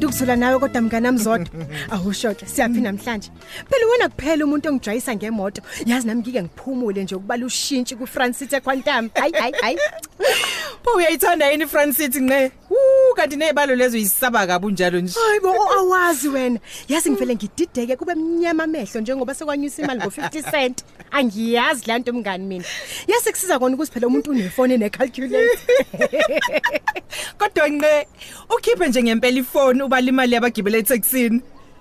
ukuzula nawe kodwa mnganami zodwa. Awushoke siyaphi namhlanje? Phela wena kuphela umuntu ongijwayisa ngemoto. Yazi nami ngike ngiphumule nje ukubala ushintshi ku-france city equantum. Hayi hayi hayi. Pho uyayithanda yini Francity nqe? Uh kanti nezibalo lezo uyisaba kabi unjalo nje. hayi bo o- awazi wena yazi ngivele ngidideke kube mnyama amehlo njengoba sekwanyusa imali ngo-50 cent angiyazi laa nto mngani mina yase kusiza kona ukuthi phela umuntu unefoni enecalculator Kodwa nqe ukhiphe nje ngempela ifoni ubala imali yabagibela eTaxini.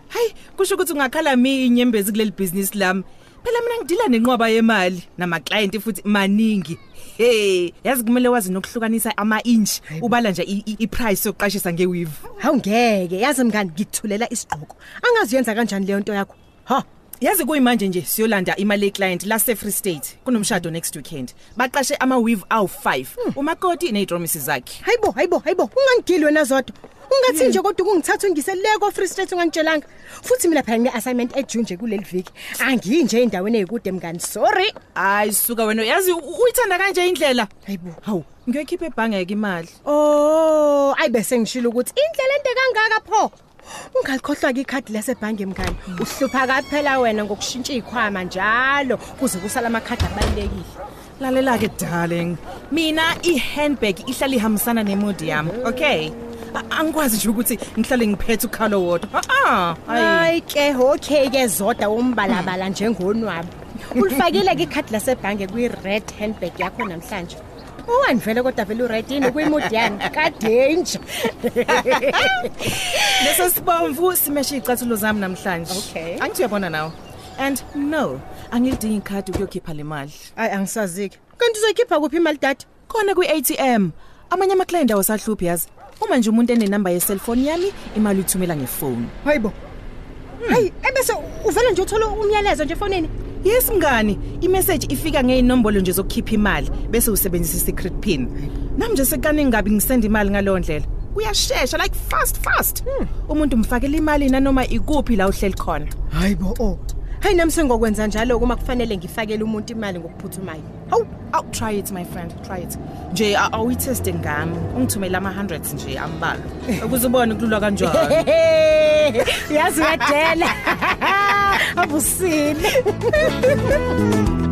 Hayi kusho ukuthi ungakhala mi inyembezi kuleli business lami. Phela mina ngidila nenqwaba yemali nama client futhi maningi. Hey, yazi kumele wazi nokuhlukanisa ama inch ubala nje i- i i- price yokuqashisa ngeweave. hawu ngeke yazi mngani ngikuthulela isigqoko angaziyenza kanjani leyo nto yakho ha Yazi kuyimanje nje siyolanda imali yeclient la se Free State kunomshado next weekend. Baqashe ama weave awu 5. Umakoti nezitromisi zakhe. hayibo hayibo hayibo ungangigili wena zodwa ungathi nje kodwa kungithatha ungise le ko-free state ungangitshelanga. Futhi mina phela ngine-assignment ejune nje kuleli viki. Angiyinje ey'ndaweni ey'kude mngani. Sorry. Hayi suka wena. Yazi u- uyithanda kanje indlela. hayibo Hawu, ngiyokhipha ebhange ke imali. oh ayi bese ngishilo ukuthi indlela ente kangaka pho? Ungalikhohlwa-ke ikhadi lasebhange mngani? Uhlupha kaphela wena ngokushintsha iy'khwama njalo kuze kusala amakhadi abalulekile. Lalela ke darling. Mina ihandbag ihlala ihambisana nemood yami, okay? A- Angikwazi nje ukuthi ngihlale ngiphethe ukhalo wodwa. Ah, hayi. hayi ke okay ke zoda wombalabala njengonwabo ulifakile-ke ikhadi lasebhange kwi-red handbag yakho namhlanje owani vele kodwa vele ured yini kwimudi yami kadenja Leso sibomvu simeshe icathulo zami namhlanje. Okay. Angithi uyabona nawe. And no, angilidingi ikhadi ukuyokhipha le mali. ayi angisazike kanti uzoyikhipha kuphi imali dade Khona kwi-ATM. Amanye ama-client awasahluphi yazi. Uma nje umuntu enenamba ye-cellphone yami, imali uthumela ngefoni. hayibo hayi ebese uvele nje uthole umyalezo nje efonini Yes mngani, imessage ifika ngezinombolo nje zokukhipha imali bese usebenzisa i-secret pin. Nami nje sekani ngabi ngisenda imali ngalo ndlela. Kuyashesha like fast fast. Umuntu umfakela imali nanoma ikuphi la uhleli khona. hayibo o hayi nami sengokwenza njalo uma kufanele ngifakele umuntu imali ngokuphuthumayo hawu Aw try it my friend, try it. Nje awuyiteste ngami. Ungithumela ama hundreds nje ambalwa. Ukuze ubone kulula kanjani. yazi uyadela abusile